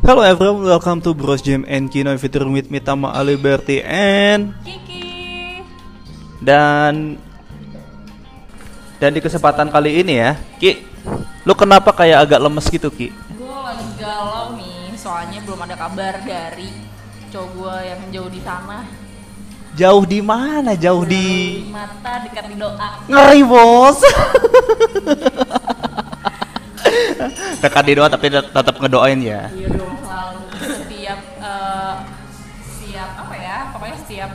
Hello everyone, welcome to Bros Jam and Kino featuring with me Tama Aliberti and Kiki. dan dan di kesempatan kali ini ya, Ki, lu kenapa kayak agak lemes gitu Ki? Gue lagi galau nih, soalnya belum ada kabar dari cowok gue yang jauh di sana. Jauh di mana? Jauh di Di mata dekat di doa. ngeri bos. Dekat di doa tapi tet- tetap ngedoain ya. Iya dong selalu setiap eh, setiap apa ya? Pokoknya setiap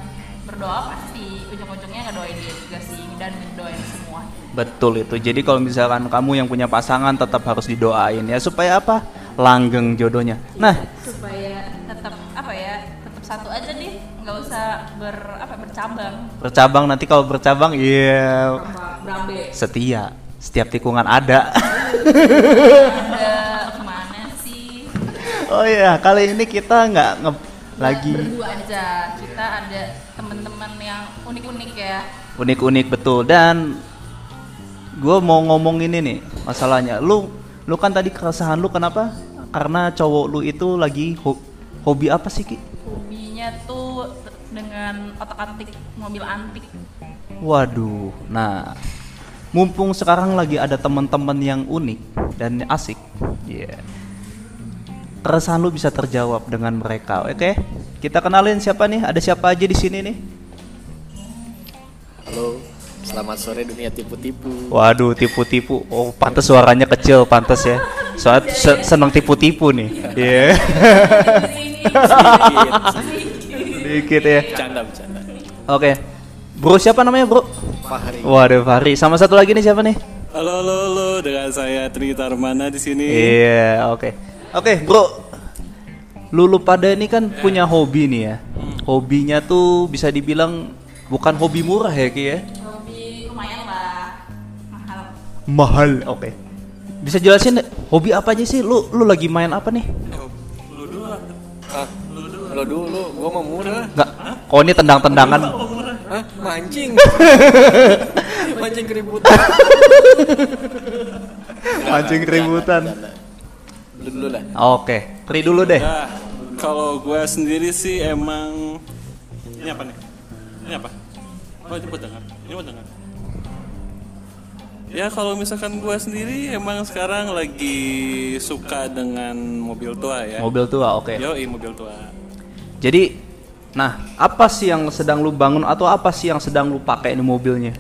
berdoa pasti ujung-ujungnya ngedoain dia juga sih dan ngedoain semua. Betul itu. Jadi kalau misalkan kamu yang punya pasangan tetap harus didoain ya supaya apa? Langgeng jodohnya. Nah, Supaya tetap apa ya? Tetap satu aja nih, nggak usah ber apa bercabang. bercabang nanti kalau bercabang iya Brambe. setia. Setiap tikungan ada. Ada ke mana sih? oh iya, kali ini kita nggak nge- lagi berdua aja kita ada teman-teman yang unik-unik ya unik-unik betul dan gue mau ngomong ini nih masalahnya. Lu lu kan tadi keresahan lu kenapa? Karena cowok lu itu lagi ho- hobi apa sih Ki? hobinya tuh dengan otak-atik mobil antik Waduh, nah mumpung sekarang lagi ada teman-teman yang unik dan asik, ya keresahan lu bisa terjawab dengan mereka, oke? Kita kenalin siapa nih? Ada siapa aja di sini nih? Halo, selamat sore dunia tipu-tipu. Waduh, tipu-tipu. Oh, pantas suaranya kecil, pantas ya. Soalnya se- seneng tipu-tipu nih. Iya. Dikit ya. Bercanda, bercanda. Oke. Bro siapa namanya, Bro? Fahri. Waduh, Fahri. Sama satu lagi nih siapa nih? Halo, halo, halo, dengan saya Trita Armana di sini. Iya, oke. Oke, Bro. Lulu pada ini kan punya hobi nih ya. Hobinya tuh bisa dibilang bukan hobi murah ya, Ki ya. hobi lumayan lah mahal Mahal, oke. Bisa jelasin hobi apa aja sih? Lu lu lagi main apa nih? Ah, lo dulu, gua mau murah. Enggak. Kok ini tendang-tendangan? Hah? Mancing. Mancing keributan. Mancing keributan. Lu dulu lah. Oke, Tri dulu deh. Nah, kalau gue sendiri sih emang ini apa nih? Ini apa? Oh ini buat dengar. Ini buat dengar. Ya kalau misalkan gue sendiri emang sekarang lagi suka dengan mobil tua ya. Mobil tua, oke. Yoi mobil tua. Jadi, nah apa sih yang sedang lu bangun atau apa sih yang sedang lu pakai ini mobilnya?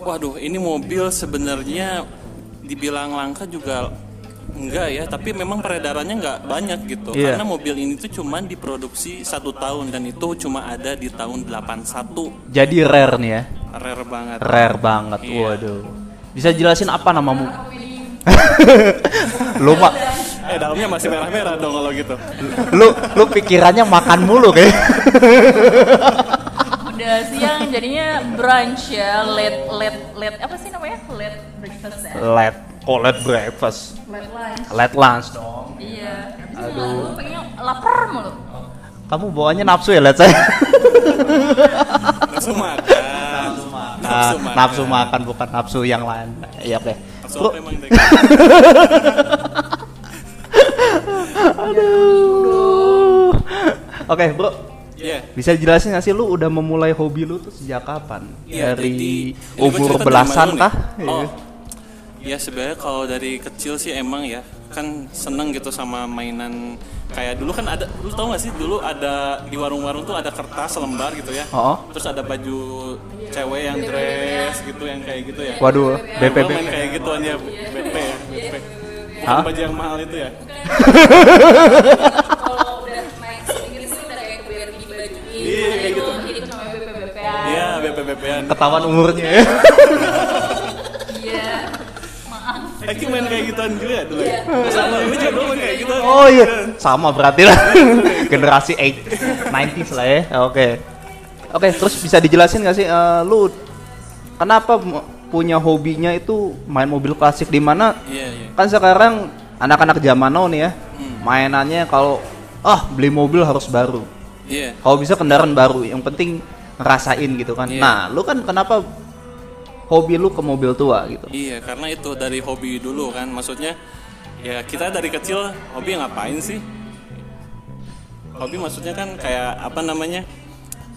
Waduh ini mobil sebenarnya dibilang langka juga enggak ya, tapi memang peredarannya enggak banyak gitu. Iya. Karena mobil ini tuh cuman diproduksi satu tahun dan itu cuma ada di tahun 81. Jadi rare nih ya, Rare banget. rare banget. Iya. Waduh. Bisa jelasin apa namamu? lu Eh dalamnya masih merah-merah dong kalau gitu. lu lu pikirannya makan mulu kayak. udah siang jadinya brunch ya late late late apa sih namanya late breakfast ya Late, oh late breakfast, late lunch late lunch dong. iya aduh pengen lapar mulu Kamu bawaannya nafsu ya, lihat saya. Nafsu makan. Ah, nafsu makan bukan nafsu yang lain. Iya oke. Nafsu emang Dek? Aduh. Oke, Bro. Iya. Bisa jelasin nggak sih lu udah memulai hobi lu tuh sejak kapan? Iya, Dari jadi- umur belasan kah? Oh. Ya sebenarnya kalau dari kecil sih emang ya kan seneng gitu sama mainan kayak dulu kan ada lu tau gak sih dulu ada di warung-warung tuh ada kertas lembar gitu ya Oh. terus ada baju cewek yang dress gitu yang kayak gitu ya Waduh, Nah, BPB. gua main kayak gituan ya BP ya BP Hah? baju yang mahal itu ya kalau udah naik Inggris itu udah kayak biar dibajuin Iya, kayak gitu. jadi itu namanya BPBP iya BP BPan Ketahuan umurnya ya. iya maaf Eki main kayak gituan juga ya dulu ya sama lu juga dulu main kayak gitu Oh iya, sama berarti lah. Generasi 8 90s lah ya. Oke. Oke, terus bisa dijelasin nggak sih eh, lu kenapa punya hobinya itu main mobil klasik di mana? Iya iya. Kan sekarang anak-anak zaman now nih ya mainannya kalau ah beli mobil harus baru. Iya. Kalau bisa kendaraan baru yang penting ngerasain gitu kan. Iya. nah lu kan kenapa hobi lu ke mobil tua gitu? Iya, karena itu dari hobi dulu kan. Maksudnya ya kita dari kecil hobi ngapain sih? hobi maksudnya kan kayak apa namanya?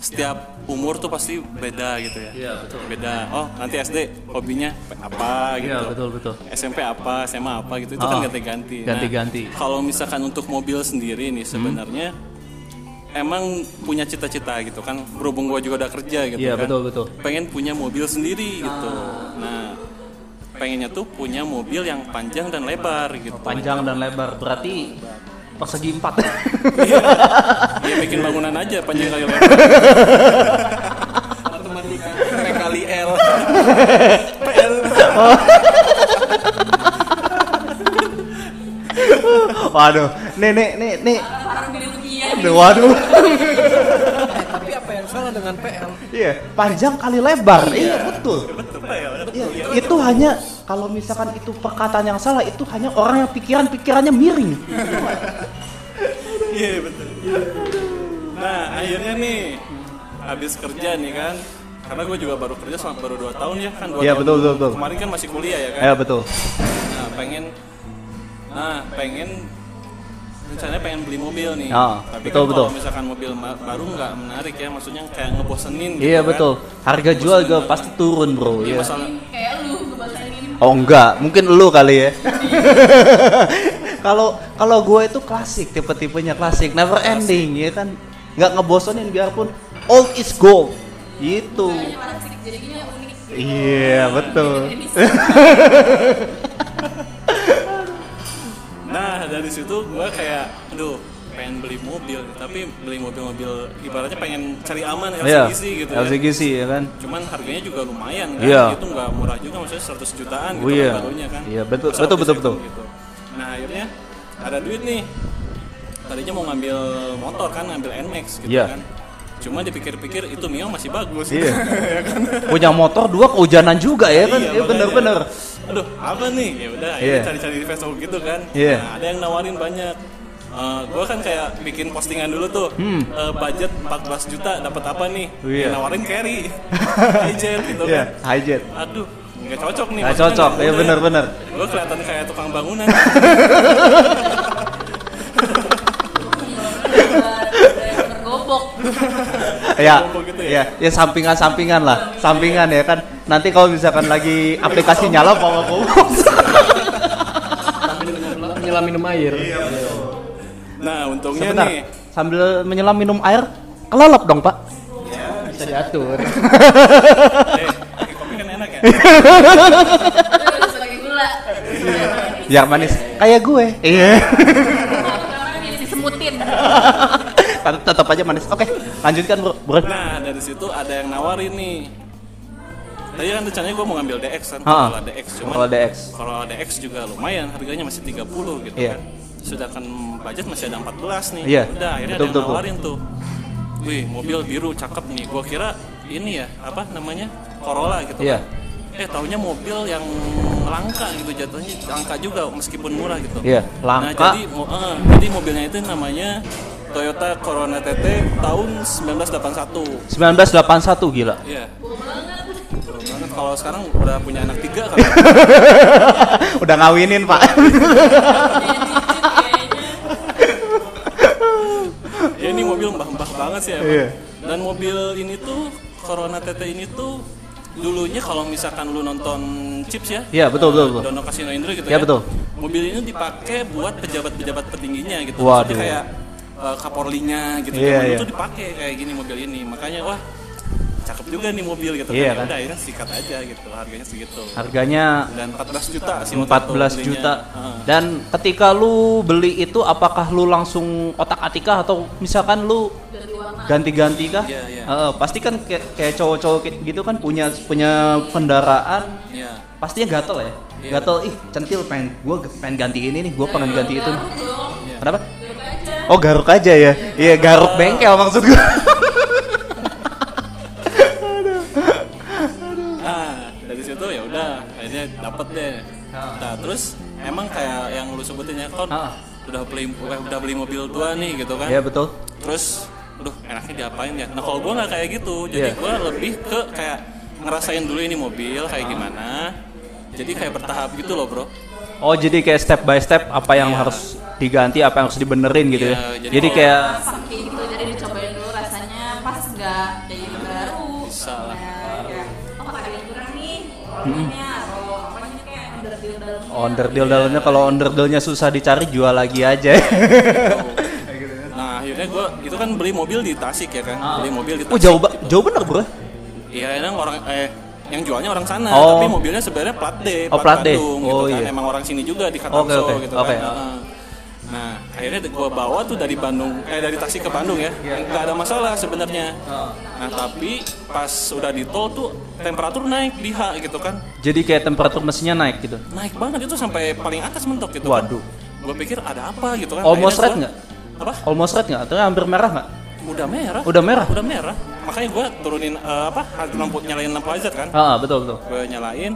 Setiap umur tuh pasti beda gitu ya. Iya, betul. beda. Oh nanti SD hobinya apa gitu. Iya, betul betul. SMP apa SMA apa gitu itu Ah, kan ganti-ganti. Nah, ganti-ganti. kalau misalkan untuk mobil sendiri nih sebenarnya emang punya cita-cita gitu kan. Berhubung gua juga udah kerja gitu Iya, kan. betul, betul. pengen punya mobil sendiri gitu. Nah pengennya tuh punya mobil yang panjang dan lebar gitu. Panjang dan lebar. Berarti persegi empat. dia bikin bangunan aja panjang kali lebar matematika P kali L Waduh, nih nih nih nih. Iya. Waduh. Eh, tapi apa yang salah dengan PL Iya, panjang kali lebar. Iya, betul. Iya, itu hanya kalau misalkan itu perkataan yang salah itu hanya orang yang pikiran-pikirannya miring. iya betul nah akhirnya nih habis kerja nih kan karena gue juga baru kerja selama baru 2 tahun ya kan dua Iya, tahun. betul, betul, betul. kemarin kan masih kuliah ya kan Ya betul. Nah, pengen nah, pengen rencananya pengen beli mobil nih. Ah, Tapi betul, kan betul. kalau misalkan mobil baru nggak menarik ya, maksudnya kayak ngebosenin gitu Iya kan. betul. Harga jual juga pasti turun, Bro. Iya, Iya. masalah Kayak lu. Oh enggak, mungkin lu kali ya. Kalau kalau gue itu klasik, tipe-tipenya klasik, never ending ya kan. Nggak ngebosenin biarpun old is gold. Gitu. Unik. Iya, betul. Nah, dari situ gua kayak aduh, pengen beli mobil, tapi beli mobil-mobil ibaratnya pengen cari aman Iya. LCGC gitu ya. LCGC ya kan. Cuman harganya juga lumayan kan. Iya. Itu nggak murah juga maksudnya 100 jutaan gitu Oh, iya. kan barunya kan. Iya, betul, Masa betul, betul, itu betul. Gitu. Nah, akhirnya ada duit nih. Tadinya mau ngambil motor kan, ngambil NMAX gitu Iya. kan. Cuma dipikir-pikir itu Mio masih bagus. Iya. Punya motor dua kehujanan juga ya kan. Iya makanya. bener-bener. Aduh, apa nih? Ya udah, Iya. akhirnya cari-cari di Facebook gitu kan. Iya. Nah, ada yang nawarin banyak. Eh, gua kan kayak bikin postingan dulu tuh, Eh, budget 14 juta dapat apa nih? Hmm. Iya. Yang nawarin carry, hijet gitu Iya, kan. hijet. Aduh, nggak cocok nih. Nggak cocok, iya bener-bener. Gue kelihatan kayak tukang bangunan. tergobok. Ya, Kelompok gitu ya? ya, ya sampingan-sampingan lah, sampingan ya kan. Nanti kalau misalkan lagi aplikasi nyala bawa ngomong. Menyelam minum air. Nah, untungnya Sebentar, nih, sambil menyelam minum air, kelelep dong pak. Bisa diatur. eh, kopi kan enak ya. Biar manis, kayak gue. Iya. Disemutin. Tetap aja manis. Oke, lanjutkan bro. bro. Nah, dari situ ada yang nawarin nih. Tadi kan rencananya gue mau ngambil DX kan. Corolla DX. Cuman Corolla DX. Corolla DX juga lumayan, harganya masih 30 gitu Iya. kan. Sedangkan budget masih ada 14 nih. Iya, Udah, akhirnya betul, ada yang betul, nawarin tuh. Wih, mobil biru cakep nih. Gua kira ini ya, apa namanya? Corolla gitu Iya. kan. Eh, taunya mobil yang langka gitu jatuhnya, langka juga meskipun murah gitu. Iya, Nah, langka. jadi mo- eh, jadi mobilnya itu namanya Toyota Corona TT tahun 1981. 1981 gila. Iya. Banget. Kalau sekarang udah punya anak tiga kan. Udah ngawinin pak. Banget sih emang. Iya. Dan mobil ini tuh Corona TT ini tuh dulunya kalau misalkan lu nonton Chips ya. Iya, betul, betul, betul. Dono Casino Indro gitu Iya, ya. betul. Mobil ini dipakai buat pejabat-pejabat petingginya gitu. Waduh. Maksudnya kayak uh, Kapolrinya gitu. Iya, Zaman dulu iya. tuh dipakai kayak gini mobil ini. Makanya wah cakep juga nih mobil gitu Iya, kan. Ya kan? Udah akhirnya sikat aja gitu. Harganya segitu. Harganya Dan 14 juta sih waktu itu 14 belinya. juta. Heeh. Dan ketika lu beli itu apakah lu langsung otak atikah atau misalkan lu ganti-ganti kah? Iya, iya. Heeh, pasti kan kayak, kayak cowok-cowok gitu kan punya punya kendaraan Iya. pastinya gatel ya. Iya. Gatel ih centil pengen gua pengen ganti ini nih, gua pengen ganti itu. Iya. Kenapa? Oh garuk aja ya. Iya garuk bengkel maksud gua. dapet deh. Nah, terus emang kayak yang lu sebutin ya, kon Ah. udah beli udah udah beli mobil tua nih gitu kan. Iya betul. Terus aduh enaknya diapain ya? Nah, kalau gua nggak kayak gitu. Jadi Iya. gua lebih ke kayak ngerasain dulu ini mobil kayak gimana. Jadi kayak bertahap gitu loh, Bro. Oh jadi kayak step by step apa yang Iya. harus diganti apa yang harus dibenerin gitu ya. Iya, jadi Jadi kayak kayak gitu jadi dicobain dulu rasanya pas nggak jadi baru Bisa lah. Ya, kayak, oh ada yang kurang nih rollernya underdeal dalamnya onderdil dalamnya kalau onderdilnya susah dicari jual lagi aja. Nah akhirnya gue itu kan beli mobil di Tasik ya kan, beli mobil di Tasik. oh jauh ba- jauh bener bro. Iya, emang orang eh yang jualnya orang sana, Oh. tapi mobilnya sebenarnya plat D, Oh, plat D. Bandung gitu Oh, kan. iya. Emang orang sini juga di Katamso Oke, oke, gitu oke. kan. Heeh. Nah, akhirnya gue bawa tuh dari Bandung, eh dari Tasik ke Bandung ya, nggak ada masalah sebenarnya. Nah, tapi pas udah di tol tuh temperatur naik di H gitu kan, Jadi kayak temperatur mesinnya naik gitu. naik banget itu sampai paling atas mentok gitu. Waduh. Gue pikir ada apa gitu kan. Almost red nggak? Apa? Almost red nggak? Atau hampir merah nggak? Udah merah. Udah merah? Udah merah. Makanya gue turunin eh, apa? Lampu nyalain lampu hazard kan. Ah betul betul. gue nyalain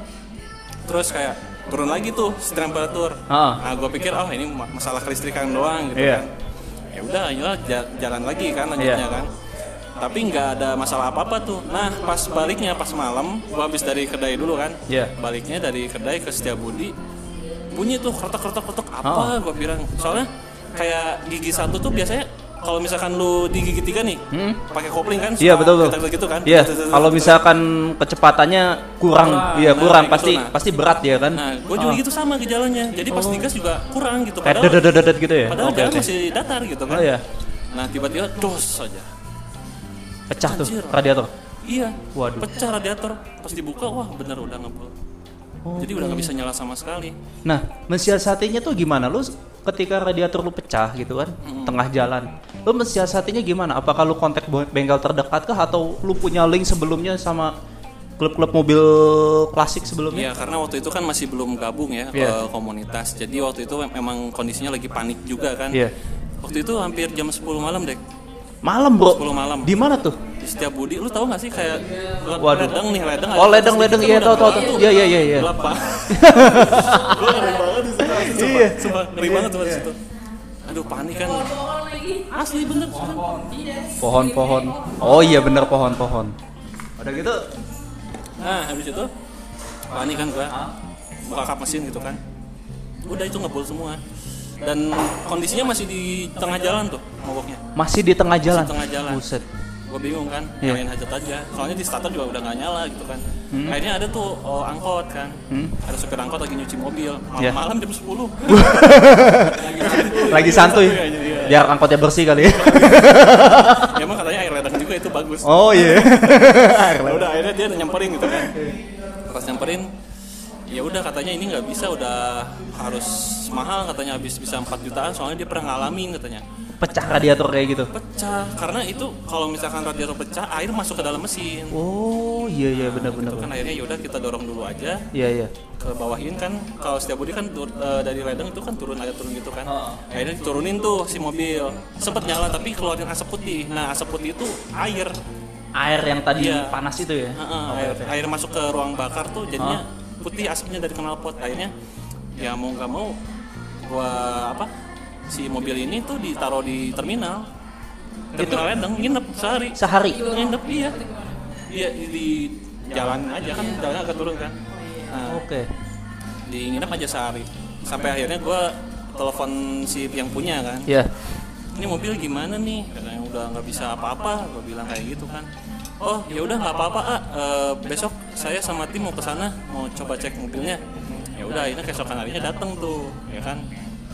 terus kayak turun lagi tuh si temperatur Ah. nah gue pikir oh ini ma- masalah kelistrikan doang gitu Iya. kan ya udah ayolah ja- jalan lagi kan lanjutnya Iya. kan tapi nggak ada masalah apa apa tuh nah pas baliknya pas malam gue habis dari kedai dulu kan Iya. baliknya dari kedai ke Setiabudi bunyi tuh kertok kertok kertok apa gue bilang soalnya kayak gigi satu tuh biasanya kalau misalkan lu di gigi tiga nih pakai kopling kan Iya betul betul. gitu kan Iya. Getar-getar Kalau gitu. misalkan kecepatannya kurang, iya Nah, kurang kayak pasti gitu, nah. pasti berat ya kan. Nah, gue juga Ah. gitu sama gejalanya. Jadi pas digas juga kurang gitu. Kayak Padahal, dedet gitu ya. padahal oke. masih datar gitu kan. Oh iya. Nah, tiba-tiba dos saja. Pecah tuh radiator. Iya. Waduh. Pecah radiator. Pas dibuka, wah bener udah ngebul. Jadi udah nggak bisa nyala sama sekali. Nah, mensiasatinya tuh gimana? Lu ketika radiator lu pecah gitu kan, tengah jalan. Lu mensiasatinya gimana? Apakah lu kontak bengkel terdekat kah atau lu punya link sebelumnya sama klub-klub mobil klasik sebelumnya? Iya, karena waktu itu kan masih belum gabung ya Iya. ke komunitas. Jadi waktu itu mem- memang kondisinya lagi panik juga kan. Iya. Waktu itu hampir jam 10 malam, Dek. Malam, Bro. 10 malam. Di mana tuh? Di setiap budi, lu tahu gak sih kayak Waduh. ledeng nih, ledeng. Oh, ledeng, ledeng. kan Iya, udah tahu, tahu. Iya, iya, iya, iya. Gelap, Pak. Gua ngeri banget di situ. Iya. Sumpah, ngeri banget di situ. Aduh, panik kan. Asli bener. Pohon-pohon. Oh iya bener pohon-pohon. Udah gitu. Nah, habis itu panik kan gua. Buka kap mesin gitu kan. Udah itu ngebul semua. Dan kondisinya masih di tengah jalan tuh mogoknya. Masih di tengah jalan. tengah jalan. Buset. Gue bingung kan Iya. nyalain hajat aja soalnya di starter juga udah nggak nyala gitu kan akhirnya ada tuh oh, angkot kan ada supir angkot lagi nyuci mobil Iya. malam-malam jam 10 Lagi santuy. Iya. Biar angkotnya bersih kali ya. ya emang katanya air ledeng juga itu bagus Oh iya. Ya udah akhirnya dia nyamperin gitu kan pas nyamperin ya udah katanya ini nggak bisa udah harus mahal katanya habis bisa 4 jutaan soalnya dia pernah ngalamin katanya Pecah radiator kayak gitu. pecah karena itu kalau misalkan radiator pecah air masuk ke dalam mesin Oh iya iya benar benar. itu kan akhirnya yaudah kita dorong dulu aja Iya iya. ke bawahin kan kalau setiap budi kan tur- eh, dari ledeng itu kan turun agak turun gitu kan akhirnya diturunin tuh si mobil sempet nyala tapi keluarin asap putih nah asap putih itu air Air yang tadi Iya. panas itu ya. Heeh, air, air masuk ke ruang bakar tuh jadinya putih asapnya dari knalpot. Akhirnya ya mau nggak mau gua apa si mobil ini tuh ditaruh di terminal. Terminal ledeng nginep sehari. Sehari. nginep iya. Iya di jalan aja kan jalannya agak turun kan. Nah, Oke. di nginep aja sehari. Sampai akhirnya gue telepon si yang punya kan. Iya. ini mobil gimana nih? Katanya udah nggak bisa apa-apa. Gue bilang kayak gitu kan oh ya udah nggak apa-apa ah Eh, besok saya sama tim mau ke sana mau coba cek mobilnya ya udah ini keesokan harinya datang tuh ya kan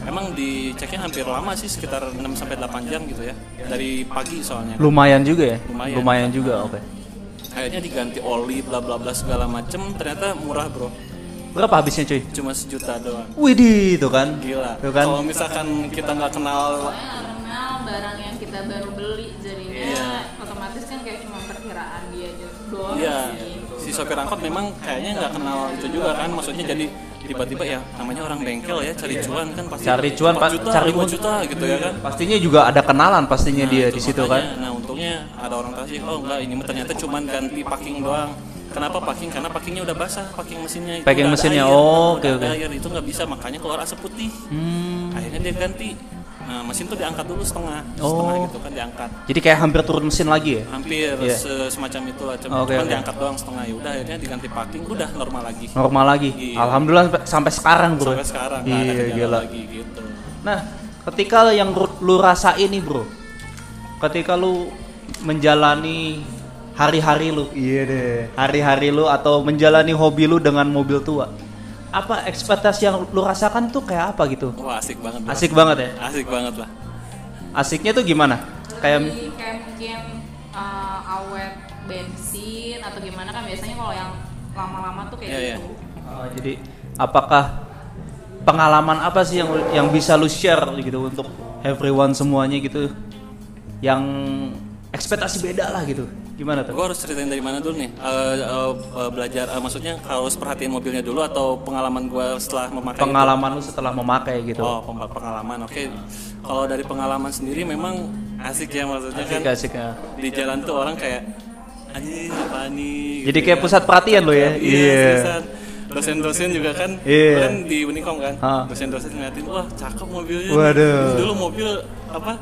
emang diceknya hampir lama sih sekitar 6 sampai 8 jam gitu ya dari pagi soalnya Lumayan juga ya. Lumayan. Lumayan juga. Oke. akhirnya diganti oli bla bla bla segala macem ternyata murah bro Berapa habisnya cuy? cuma sejuta doang Widih itu kan. Gila. Tuh kan. Kalau misalkan kita nggak kenal karena barang yang kita baru beli jadinya Iya. otomatis kan kayak cuma Iya, sih. si sopir angkot memang kayaknya nggak kenal itu juga kan, maksudnya jadi tiba-tiba ya namanya orang bengkel ya cari cuan kan pasti Cari cuan, 4 Pak. juta, Cari 5 uang. juta gitu ya kan. Pastinya juga ada kenalan pastinya Nah, dia di situ kan. Nah untungnya ada orang tasik, oh enggak ini mah ternyata cuman ganti packing doang. Kenapa packing? Karena packingnya udah basah, packing mesinnya itu Packing mesinnya, air. oh, oke, oke. air itu nggak bisa, makanya keluar asap putih. Hmm. Akhirnya dia ganti. Nah mesin tuh diangkat dulu setengah, Oh. setengah gitu kan diangkat. Jadi kayak hampir turun mesin lagi ya? hampir Iya. se- semacam itu lah cuman Oke, cuman oke. diangkat doang setengah ya udah akhirnya diganti packing udah normal lagi Normal lagi. Iya. Alhamdulillah sampai- sampai sekarang bro. sampai sekarang ada Iya kendala gila. lagi gitu Nah ketika yang lu rasain nih bro, ketika lu menjalani hari-hari lu, iya deh, hari-hari lu atau menjalani hobi lu dengan mobil tua, apa ekspektasi yang lu rasakan tuh kayak apa gitu? Wah asik banget. bro. Asik banget ya. Asik banget lah. Asiknya tuh gimana? Kayak Jadi kayak mungkin uh, awet bensin atau gimana kan biasanya kalau yang lama-lama tuh kayak Iya, iya. gitu. Uh, jadi apakah pengalaman apa sih yang yang bisa lu share gitu untuk everyone semuanya gitu yang ekspektasi beda lah gitu gimana tuh Gue harus ceritain dari mana dulu nih? Eh, eh, eh, belajar, eh, maksudnya harus perhatiin mobilnya dulu atau pengalaman gue setelah memakai itu? pengalaman lu setelah memakai gitu Oh, pengalaman. Oke. Kalau dari pengalaman sendiri memang asik ya maksudnya asik kan asik ya. di jalan tuh orang kayak anjing apa nih? jadi gitu kayak ya. pusat perhatian lo ya Iya, seriusan. Dosen-dosen juga kan, Iya. kan di Unicom kan, Ha. dosen-dosen ngeliatin, wah cakep mobilnya. Waduh. Dulu mobil apa?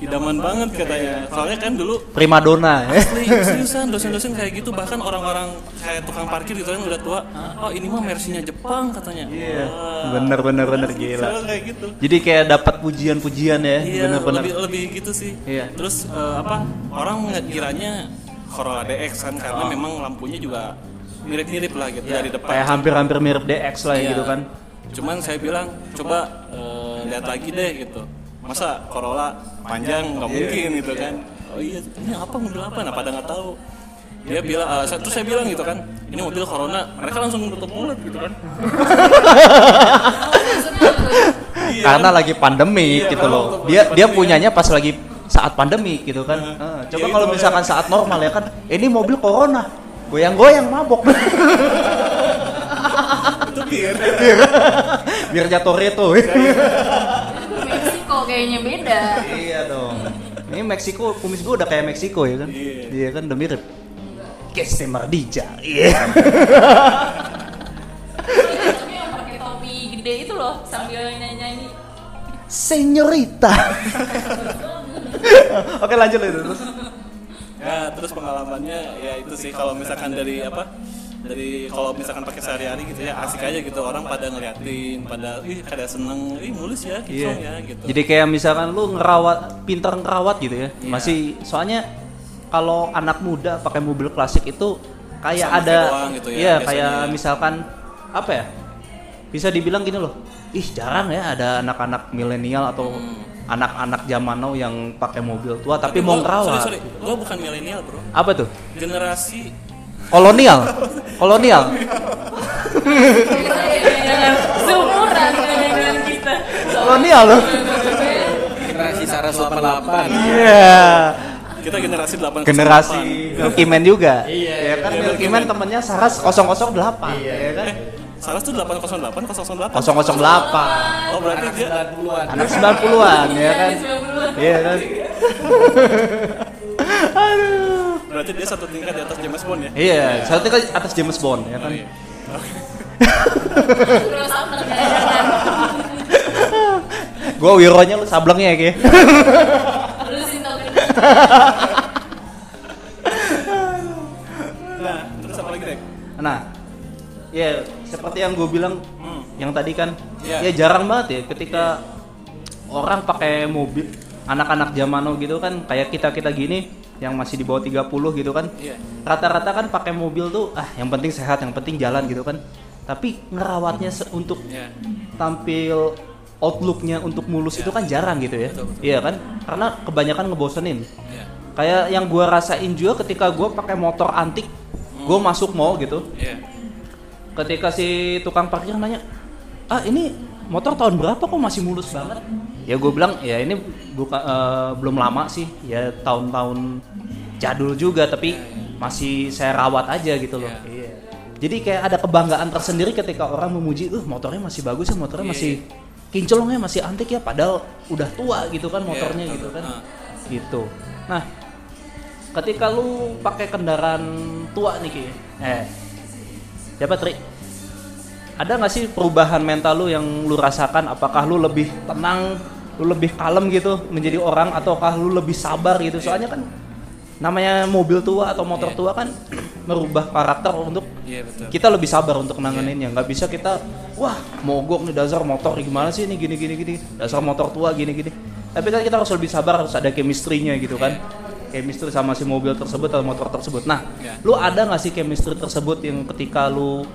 Idaman banget katanya. Soalnya kan dulu primadona ya Asli, seriusan dosen-dosen kayak gitu bahkan orang-orang kayak tukang parkir gitu kan udah tua oh ini mah mersinya Jepang katanya Iya. Wah. bener bener bener gila kayak gitu jadi kayak dapat pujian-pujian ya iya bener bener lebih lebih gitu sih Iya. terus eh, apa orang ngiranya Corolla DX kan karena memang lampunya juga mirip-mirip lah gitu dari depan kayak hampir-hampir mirip DX lah ya Iya. gitu kan. Cuman saya bilang coba eh, lihat lagi deh gitu. Masa Corolla panjang? Nggak mungkin gitu kan. Oh iya ini apa? Mobil apa? Nah pada nggak tahu. Dia bilang eh, saya- terus saya bilang gitu kan ini mobil Corona. Mereka langsung tutup mulut gitu kan. Iya. karena lagi pandemi Iya, gitu loh. dia dia pandemi punyanya pas lagi saat pandemi gitu kan. Heeh. coba Ya, kalau misalkan saat normal ya kan ini mobil corona goyang-goyang mabok. Itu bir biar jatuh itu Meksiko kayaknya beda. iya dong. Ini Meksiko kumis gue udah kayak Meksiko ya kan? Iya. iya kan udah mirip. Keste Mardija. Iya. Tapi yang pakai topi gede itu loh sambil nyanyi-nyanyi. Senyorita oke lanjut itu terus ya terus pengalamannya ya itu sih kalau misalkan dari apa dari kalau misalkan pakai sehari-hari gitu ya asik aja gitu orang pada ngeliatin pada ih kada seneng ih mulus ya Iya. kinclong ya gitu Jadi kayak misalkan lu ngerawat, pinter ngerawat gitu ya. Iya. Masih soalnya kalau anak muda pakai mobil klasik itu kayak Sama ada doang gitu ya, Iya, biasanya kayak ya. misalkan apa ya? Bisa dibilang gini loh. Ih, jarang ya ada anak-anak milenial atau anak-anak zaman now yang pakai mobil tua tapi, mau ngerawat. sorry, sorry. gua bukan milenial bro Apa tuh? generasi Kolonial. Kolonial. Seumuran dengan kita. Kolonial loh. Generasi Saras 88. Iya. kita generasi 8 Generasi Milky Man juga. Iya, Ya kan iya, Milky Man Man. temennya Saras 008. Iya kan? Salah tuh 808 008 008 oh berarti dia 90-an. anak 90-an ya kan? Iya kan? Aduh. Berarti dia satu tingkat di atas James Bond ya? Iya satu kan atas James Bond ya kan? Oh, iya. Gua wironya lu sablengnya ya Ki. Lu kan. nah terus apa lagi dek? Nah ya seperti yang gue bilang Hmm. yang tadi kan Iya. ya jarang banget ya ketika orang pakai mobil anak-anak zaman now gitu kan kayak kita kita gini yang masih di bawah 30 gitu kan Iya. rata-rata kan pakai mobil tuh ah yang penting sehat yang penting jalan gitu kan tapi ngerawatnya se- untuk Iya. tampil outlooknya untuk mulus itu kan jarang gitu ya Betul, betul. iya kan karena kebanyakan ngebosenin Iya. kayak yang gua rasain juga ketika gua pakai motor antik gua masuk mall gitu Iya. Ketika si tukang parkir nanya ah ini motor tahun berapa kok masih mulus banget? Ya gue bilang ya ini buka, eh, belum lama sih. Ya tahun-tahun jadul juga tapi masih saya rawat aja gitu loh. Iya. jadi kayak ada kebanggaan tersendiri ketika orang memuji uh motornya masih bagus ya motornya Iya, masih kinclongnya masih antik ya padahal udah tua gitu kan Iya, motornya betul, gitu kan. Betul. gitu. Nah ketika lu pakai kendaraan tua nih Ki eh siapa Tri ada nggak sih perubahan mental lu yang lu rasakan? Apakah lu lebih tenang lu lebih kalem gitu menjadi orang ataukah lu lebih sabar gitu? Soalnya kan namanya mobil tua atau motor Iya. tua kan merubah karakter untuk Iya betul. kita lebih sabar untuk nanganinnya nggak bisa kita wah mogok nih dasar motor gimana sih ini gini gini gini? Dasar motor tua gini gini. Tapi kan kita harus lebih sabar harus ada chemistry-nya gitu kan chemistry sama si mobil tersebut atau motor tersebut nah Iya. lu ada nggak sih chemistry tersebut yang ketika lu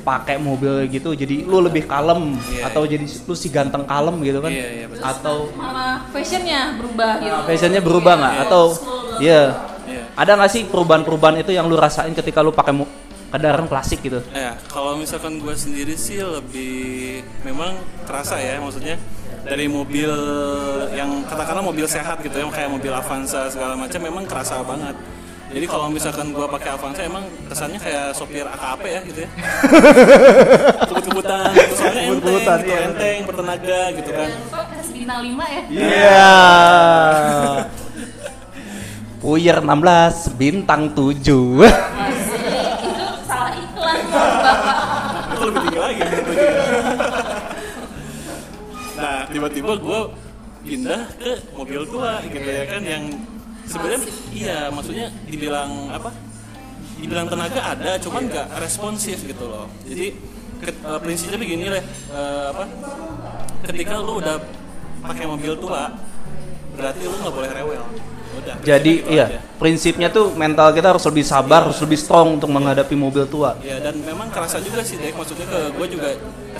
pakai mobil gitu jadi lu lebih kalem Iya, atau jadi lu si ganteng kalem gitu kan Iya, iya, betul. atau Malah fashionnya berubah gitu. fashionnya berubah nggak Iya. atau iya Iya. ada nggak sih perubahan-perubahan itu yang lu rasain ketika lu pakai kendaraan klasik gitu Ya, kalau misalkan gue sendiri sih lebih memang terasa ya maksudnya dari mobil yang katakanlah mobil sehat gitu ya kayak mobil Avanza segala macam memang kerasa banget. Jadi kalau misalkan gue pakai Avanza emang kesannya kayak sopir AKP ya gitu ya. Kebut-kebutan gitu soalnya enteng, gitu, iya. enteng, bertenaga gitu kan. Kok kasih bintang 5 ya? Iya. Puyer 16, bintang 7. Tiba-tiba gue pindah ke mobil tua gitu ya kan yang sebenarnya iya maksudnya dibilang apa dibilang tenaga ada cuman nggak responsif gitu loh. Jadi ke- eh, prinsipnya begini lah eh, apa ketika lu udah pakai mobil tua berarti lu nggak boleh rewel udah Jadi iya, aja. prinsipnya tuh mental kita harus lebih sabar, harus lebih strong untuk menghadapi mobil tua. Ya dan memang kerasa juga sih Dek, maksudnya ke gue juga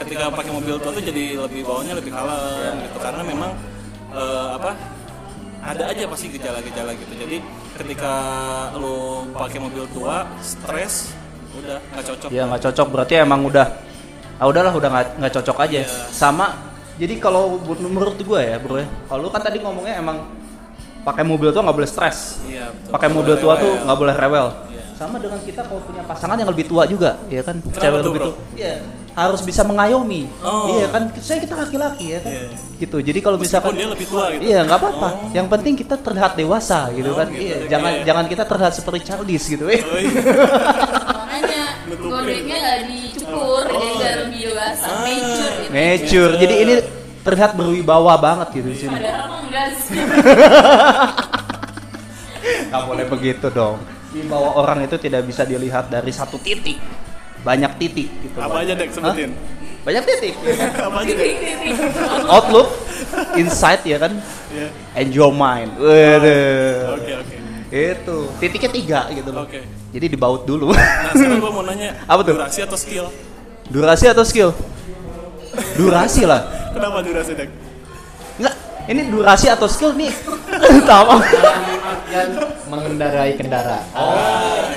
ketika pakai mobil tua tuh jadi lebih bawahnya lebih kalem gitu karena memang eh, apa ada aja pasti gejala-gejala gitu. Jadi ketika lo pakai mobil tua stres udah nggak cocok. Ya nggak cocok berarti emang udah ah udahlah udah nggak cocok aja. Iya. Sama jadi kalau menurut gue ya, Bro ya. Kalau lu kan tadi ngomongnya emang pakai mobil tua nggak boleh stres. Iya, betul. Pakai mobil tua rewel. tuh nggak boleh rewel. Iya. Sama dengan kita kalau punya pasangan yang lebih tua juga, ya kan? Cewek tuh, lebih tua. Iya. Harus bisa mengayomi. Oh. Iya kan? Saya kita laki-laki ya kan. Iya. Gitu. Jadi kalau misalkan dia lebih tua gitu. Iya, nggak apa-apa. Oh. Yang penting kita terlihat dewasa gitu Oh, kan. gitu, Iya, oke. jangan jangan kita terlihat seperti childish gitu. Eh. Oh, iya. Makanya godeknya nggak dicukur, jadi nggak lebih dewasa, Ah. mature gitu. Mature. Jadi ini terlihat berwibawa banget gitu di sini. Padahal mah enggak sih. Nggak boleh begitu dong. Wibawa orang itu tidak bisa dilihat dari satu titik. Banyak titik gitu. Apa aja Dek sebutin? Hah? Banyak titik. Apa aja Dek? Outlook, insight ya kan, Iya. and your mind. Waduh. Oke oke. Itu titiknya tiga gitu loh. Oke. Jadi dibaut dulu. Nah sekarang gue mau nanya Apa tuh? durasi atau skill? Durasi atau skill? Durasi lah. Kenapa durasi Dek? Enggak, ini durasi atau skill nih? Tahu. Dan mengendarai kendaraan.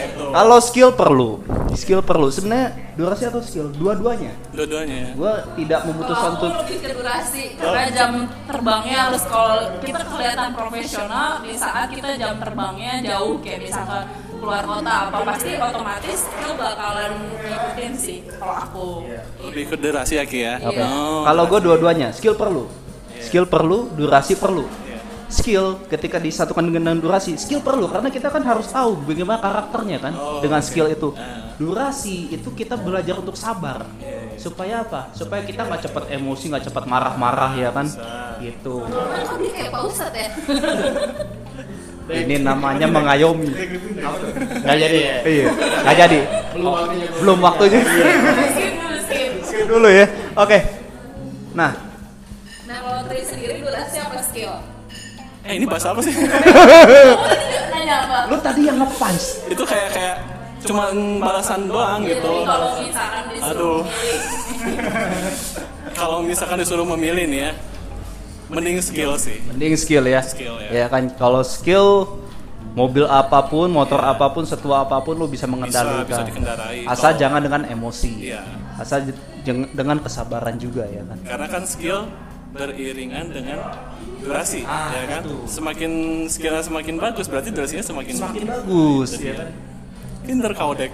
Itu. Kalau skill perlu, skill perlu. Sebenarnya durasi atau skill, dua-duanya. Dua-duanya ya. Gua tidak memutuskan untuk lebih ke durasi, karena jam terbangnya harus kalau kita kelihatan profesional di saat kita jam terbangnya jauh kayak misalkan keluar kota apa pasti otomatis itu bakalan ngikutin sih kalau aku. Lebih ke durasi ya Ki ya. Oke. Oh, kalau gue dua-duanya, skill perlu. Skill perlu, durasi perlu. Skill ketika disatukan dengan durasi, skill perlu karena kita kan harus tahu bagaimana karakternya kan Oh, dengan oke. skill itu. Ah. Durasi itu kita belajar untuk sabar. Supaya apa? Supaya kita nggak cepat emosi, nggak cepat marah-marah ya kan? Gitu. Kan kok dia kayak Pak Ustadz ya? Ini namanya mengayomi. Nggak jadi ya. Iya, nggak jadi. Belum waktunya. Belum waktunya. Skip dulu, skip. Skip dulu ya. Oke. Nah, Nah kalau Tri sendiri durasi apa skill? Eh ini bahasa apa sih? Lu tadi yang ngepunch. itu kayak kayak cuma balasan doang Jadi gitu. kalau misalkan disuruh Aduh. Kalau misalkan disuruh memilih nih ya, mending skill sih. Mending skill ya. Skill, ya. Ya kan kalau skill mobil apa pun, motor apa pun, setua apa pun lu bisa mengendalikan. bisa dikendarai. Asal Kalau- jangan dengan emosi. Iya. Asal jeng- dengan kesabaran juga ya kan. Karena kan skill beriringan dengan durasi, Ah, ya kan? itu. Semakin skillnya semakin bagus, berarti durasinya semakin Semakin bagus. Jadi, ya kan? Pinter kau dek.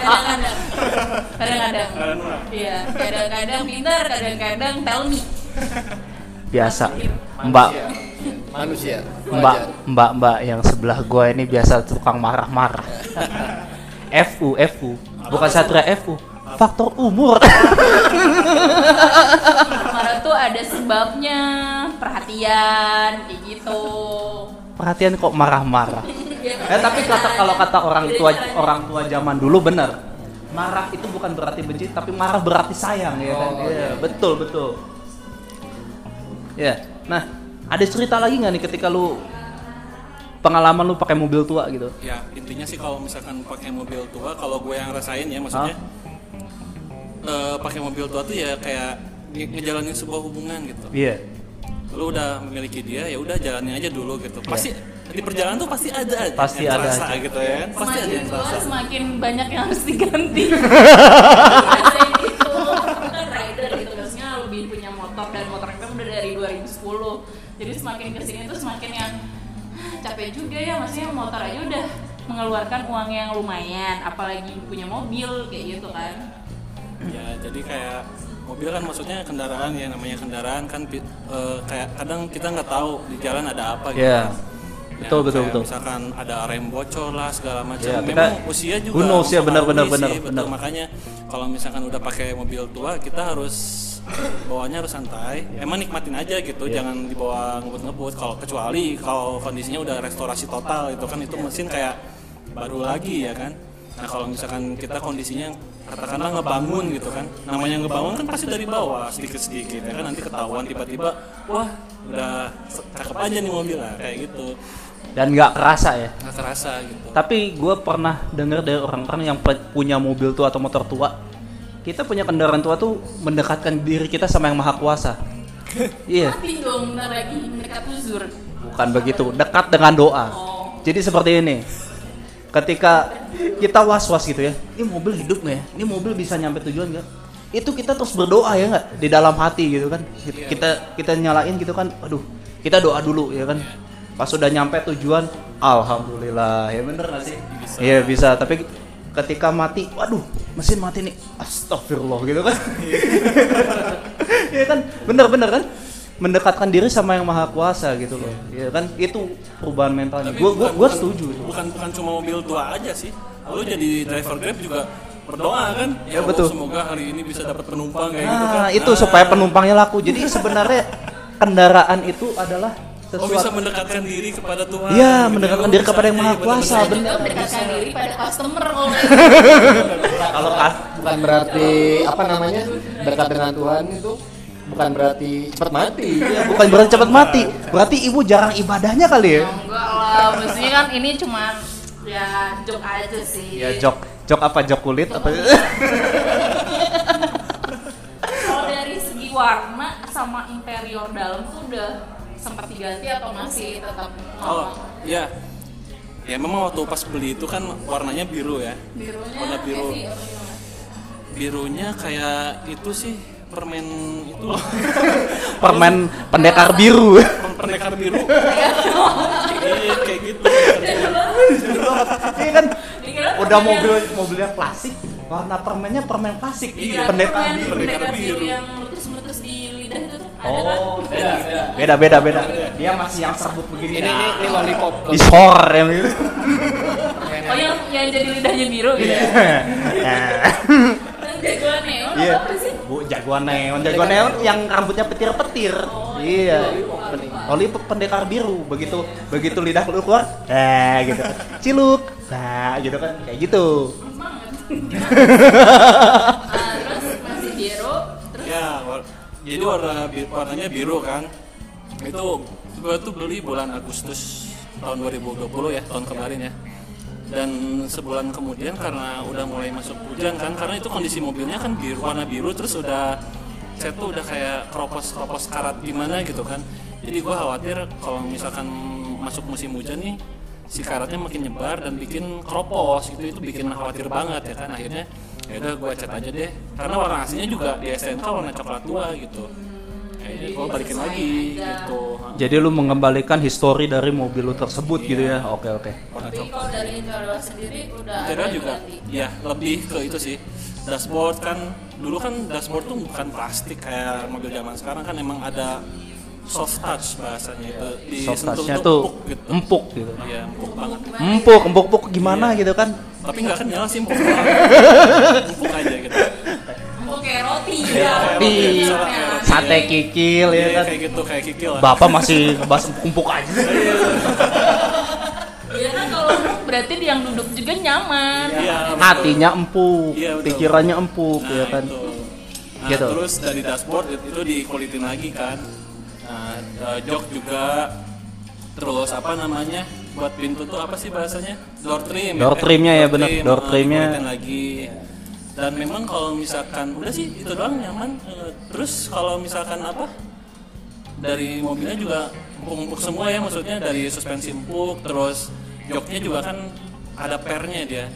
kadang-kadang, kadang-kadang, iya, kadang-kadang pintar, kadang-kadang tell me. Biasa. Mbak Manusia. Mbak. Mbak Mbak yang sebelah gua ini biasa tukang marah-marah. FU FU bukan satria FU. Faktor umur. Marah tuh ada sebabnya, perhatian, kayak gitu. Perhatian kok marah-marah. Ya Eh tapi kata kalau kata orang tua orang tua zaman dulu benar. Marah itu bukan berarti benci, tapi marah berarti sayang ya kan. Iya, betul betul. Ya. Nah, ada cerita lagi nggak nih ketika lu pengalaman lu pakai mobil tua gitu? ya intinya sih kalau misalkan pakai mobil tua kalau gue yang rasain ya maksudnya eh, pakai mobil tua tuh ya kayak nge- ngejalanin sebuah hubungan gitu Iya. lu udah memiliki dia ya udah jalanin aja dulu gitu pasti di perjalanan tuh pasti ada aja Pasti yang ada terasa aja. gitu ya kan pasti ada semakin yang tua terasa semakin banyak yang harus diganti gitu kan rider gitu biasanya lebih punya motor dan motor kita udah dari 2010 jadi semakin ke sini tuh semakin yang "Ah, capek juga ya maksudnya motor aja udah mengeluarkan uang yang lumayan apalagi punya mobil kayak gitu kan. Ya jadi kayak mobil kan maksudnya kendaraan ya namanya kendaraan kan eh, kayak kadang kita nggak tahu di jalan ada apa gitu. Iya. Kan. Betul, betul, betul. Misalkan ada rem bocor lah segala macam. Kita- Memang usia juga. Who knows ya, benar, benar, benar, benar. Makanya kalau misalkan udah pakai mobil tua, kita harus bawanya harus santai. Emang nikmatin aja gitu, Iya. jangan dibawa ngebut-ngebut. Kalau kecuali kalau kondisinya udah restorasi total itu kan itu mesin kayak baru lagi ya kan. Nah kalau misalkan kita kondisinya katakanlah ngebangun gitu kan, namanya ngebangun kan pasti dari bawah sedikit-sedikit ya kan nanti ketahuan tiba-tiba wah udah cakep aja nih mobil lah kayak gitu Dan nggak kerasa ya. nggak kerasa gitu. Tapi gue pernah dengar dari orang-orang yang punya mobil tua atau motor tua, kita punya kendaraan tua tuh mendekatkan diri kita sama yang maha kuasa. Iya, tapi dong bentar lagi mendekat uzur bukan begitu. Dekat dengan doa. oh Jadi seperti ini. Ketika kita was-was gitu ya, ini mobil hidup nggak ya? Ini mobil bisa nyampe tujuan nggak? Itu kita terus berdoa ya nggak? Di dalam hati gitu kan. Kita kita nyalain gitu kan. Aduh, kita doa dulu ya kan. Pas sudah nyampe tujuan, alhamdulillah. Ya bener nggak sih? Iya bisa. Tapi ketika mati, waduh, mesin mati nih. Astagfirullah gitu kan. Iya kan? Bener-bener kan? Mendekatkan diri sama yang maha kuasa gitu loh. Iya kan? Itu perubahan mentalnya. Gue gue bukan- gue bukan- setuju itu. Bukan bukan cuma mobil tua aja sih. Lu jadi driver Grab juga berdoa kan? Ya, Allah, betul. Semoga hari ini bisa dapat penumpang kayak gitu kan. Nah, itu Nah, supaya penumpangnya laku. Jadi sebenarnya kendaraan itu adalah Oh bisa sesuatu. mendekatkan diri kepada Tuhan. Iya, gitu. mendekatkan Oh, diri kepada yang Maha iya, Kuasa, juga mendekatkan diri pada customer kalau kayak Kalau kas Bukan berarti apa namanya dekat dengan Tuhan itu bukan berarti cepat mati. ya, bukan berarti cepat mati. Berarti ibu jarang ibadahnya kali ya? enggak lah maksudnya kan ini cuman ya joke aja sih Ya jok, jok apa jok kulit apa? kalau dari segi warna sama interior dalam tuh udah sempat diganti atau masih tetap Oh, iya. Ya memang waktu pas beli itu kan warnanya biru ya. birunya warna biru. Birunya kayak itu sih permen itu Permen pendekar biru. Permen pendekar biru. Iya, kayak gitu. Iya kan? Dikira Udah mobil mobilnya plastik, warna permennya permen plastik. Iya, pendekar permen biru. pendekar pendekar biru yang meletus-meletus di Oh, beda, beda, beda, beda. Dia masih yang serbuk begini. Ini ini, ini lollipop. di sor yang gitu. oh yang yang jadi lidahnya biru gitu dan jagoan neon Iya. apa sih Bu, jagoan neon, jagoan neon yang rambutnya petir-petir. iya. Lollipop pendekar biru. Begitu begitu lidah lu keluar, eh gitu. Ciluk. Nah, gitu kan. Kayak gitu. nah, terus masih biru terus Ya, jadi warna warnanya biru kan. Itu gua tuh beli bulan Agustus tahun 2020 ya, tahun kemarin ya. Dan sebulan kemudian karena udah mulai masuk hujan kan, karena itu kondisi mobilnya kan biru, warna biru terus udah saya tuh udah kayak keropos-keropos karat gimana gitu kan. Jadi gua khawatir kalau misalkan masuk musim hujan nih si karatnya makin nyebar dan bikin keropos gitu itu bikin khawatir banget ya kan akhirnya ya udah gue cat aja deh karena warna aslinya juga di STNK warna coklat tua gitu akhirnya gue balikin lagi gitu Jadi lu mengembalikan histori dari mobil lu tersebut gitu ya. Oke, oke. warna tapi kalau dari interior sendiri udah Interior ada juga ganti. ya lebih ke itu sih dashboard kan dulu kan dashboard tuh bukan plastik kayak mobil zaman sekarang kan emang ada soft touch bahasanya itu di Soft touch-nya tuh tuh empuk gitu empuk gitu. iya empuk banget Empuk, empuk, empuk gimana gitu kan? tapi nggak kenyal sih empuk empuk aja gitu Oh, kayak roti Iya, ya roti, sate ya. kikil ya Iya, kan. kayak gitu kayak kikil lah Bapak masih ngebahas empuk aja. Iya kan kalau berarti yang duduk juga nyaman. Iya. Hatinya empuk, Iya, betul. pikirannya empuk Nah, ya kan. itu. Nah, Gitu. terus dari dashboard itu, itu dikulitin lagi kan. Eh, jok juga terus apa namanya? Buat pintu tuh apa sih bahasanya? Door trim. Door Eh, trimnya ya, bener. trim, Door eh, trimnya. dikulitin lagi. Dan memang kalau misalkan udah sih itu doang nyaman. Eh, terus kalau misalkan apa? Dari mobilnya juga empuk-empuk semua ya maksudnya dari suspensi empuk terus joknya juga kan ada pernya dia.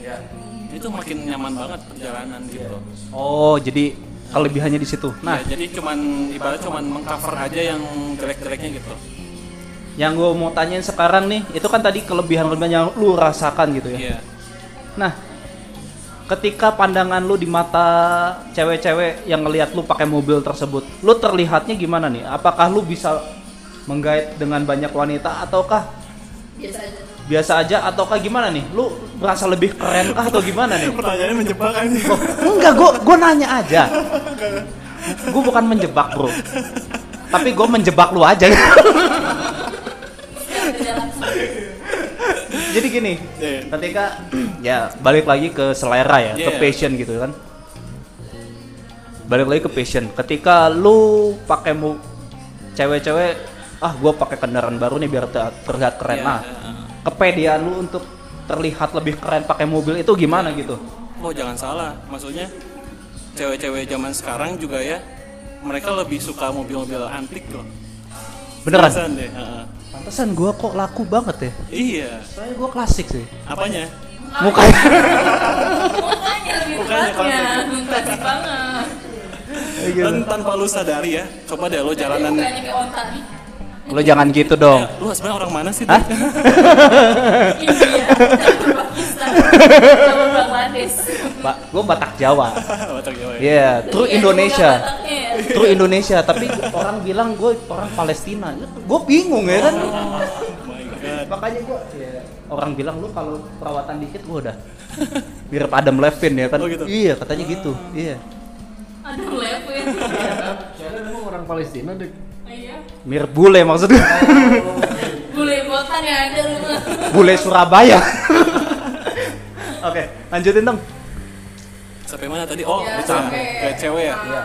Itu makin nyaman banget perjalanan gitu. Oh, jadi kelebihannya di situ. Nah, Ya, jadi cuman ibarat cuman mengcover aja yang jelek-jeleknya gitu. yang gue mau tanyain sekarang nih, itu kan tadi kelebihan-kelebihan yang lu rasakan gitu ya. Iya. Nah, ketika pandangan lu di mata cewek-cewek yang ngelihat lu pakai mobil tersebut, lu terlihatnya gimana nih? Apakah lu bisa menggait dengan banyak wanita ataukah Biasa aja. Biasa aja ataukah gimana nih? Lu merasa lebih keren kah atau gimana nih? Pertanyaannya menjebak aja. Oh, enggak, gue gue nanya aja. Gue bukan menjebak bro, tapi gue menjebak lu aja. Jadi gini, Iya. ketika ya balik lagi ke selera ya, ke Iya. passion gitu kan. Balik lagi ke passion. Ketika lu pakai mu cewek-cewek, ah gue pakai kendaraan baru nih biar ter- terlihat keren. Iya, Nah. Kepedean lu untuk terlihat lebih keren pakai mobil itu gimana gitu? Oh jangan salah, maksudnya cewek-cewek zaman sekarang juga ya mereka lebih suka mobil-mobil antik loh. Beneran? Seriusan deh. heeh. Pantesan gue kok laku banget ya. Iya. Soalnya gue klasik sih. Apanya? Mukanya. Mukanya lebih Mukanya tepatnya. Klasik banget. Dan tanpa lu sadari ya, coba deh lo jalanan. mukanya kayak nih. Lo jangan gitu dong. Lu sebenarnya orang mana sih? Hah? India, Pakistan, Bangladesh. Pak, gue Batak Jawa. Batak Jawa ya. Iya, true Iya, Indonesia. ya. True Indonesia, tapi orang bilang gue orang Palestina. Gue bingung ya kan. Oh my god. Makanya gue orang bilang lu kalau perawatan dikit gue udah mirip Adam Levine ya kan. Oh, gitu? Iya, katanya gitu. Iya. Aduh, Levin. Saya memang orang Palestina deh. Mirip bule maksudnya. Bule botan ya ada lu. bule Surabaya. Oke, lanjutin dong. Sampai mana tadi? Oh, Ya, itu ya. cewek ya. Iya.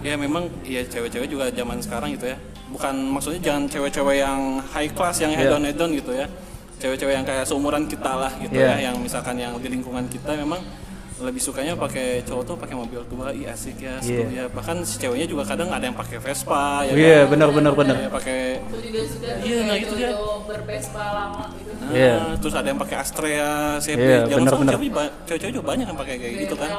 Ya memang ya cewek-cewek juga zaman sekarang gitu ya. Bukan maksudnya jangan cewek-cewek yang high class yang Iya. hedon hedon gitu ya. Cewek-cewek yang kayak seumuran kita lah gitu Iya. ya, yang misalkan yang di lingkungan kita memang lebih sukanya pakai cowok tuh pakai mobil tua, iya asik ya, seru Iya. ya. Bahkan si ceweknya juga kadang ada yang pakai Vespa ya. Iya, kan? benar benar benar. Ya, pakai Iya, nah itu dia. cowok berpespa lama gitu. Nah, Iya. terus ada yang pakai Astrea, CB. Iya, Zaman bener, bener. cewek-cewek juga banyak yang pakai kayak gitu kan.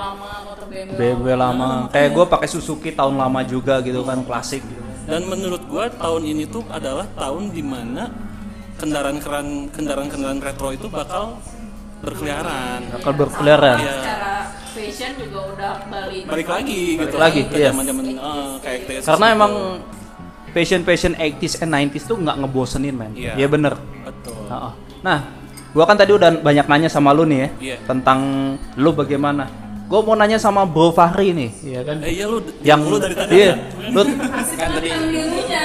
BMW lama. BB. Kayak gue pakai Suzuki tahun lama juga gitu kan, klasik. Dan menurut gua tahun ini tuh adalah tahun di mana kendaraan keran kendaraan-kendaraan retro itu bakal berkeliaran. Bakal berkeliaran. Iya. Secara fashion juga udah balik. Balik lagi gitu. lagi, ke iya. zaman-zaman eh, kayak TS Karena gitu. emang fashion fashion 80s and 90s tuh nggak ngebosenin men. Iya. Iya bener. betul. Heeh. Nah, gua kan tadi udah banyak nanya sama lu nih ya Iya. tentang lu bagaimana. Gua mau nanya sama Bro Fahri nih, iya kan? Eh iya lu Yang lu dari tadi. Iya, lu Kan tadi Ilmunya.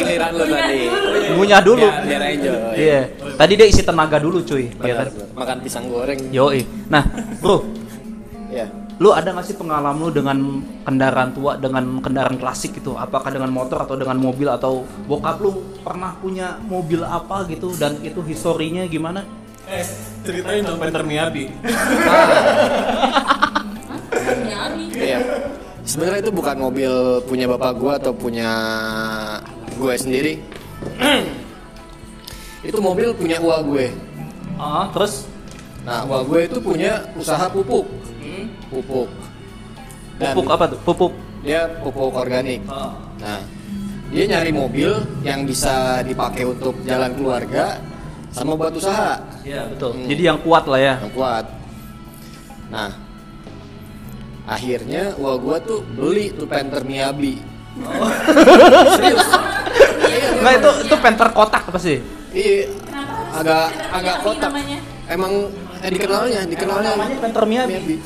giliran lu tadi. ngunyah dulu. Biar, biar enjoy. Iya. Tadi dia isi tenaga dulu cuy, iya kan? Benar, benar. Makan pisang goreng. Yoi. Nah, Bro, Ya. lu ada nggak sih pengalaman lu dengan kendaraan tua dengan kendaraan klasik gitu apakah dengan motor atau dengan mobil atau bokap lu pernah punya mobil apa gitu dan itu historinya gimana Eh, ceritain dong Panther Miyabi. Iya. Sebenarnya itu bukan mobil punya bapak gua atau punya gue sendiri. Itu mobil punya uang gue. ah terus Nah, uang gue itu punya usaha pupuk. Pupuk. Dan pupuk apa tuh pupuk Dia pupuk organik. Ah. Nah, dia nyari mobil yang bisa dipakai untuk jalan keluarga sama buat usaha Iya betul Hmm. jadi yang kuat lah ya yang kuat. Nah, akhirnya wah gua tuh beli tuh Panther Miyabi. Serius? nggak itu itu penter kotak apa sih Iya, agak agak kotak. namanya. Emang eh, dikenalnya, dikenalnya namanya Panther Miyabi. Miyabi.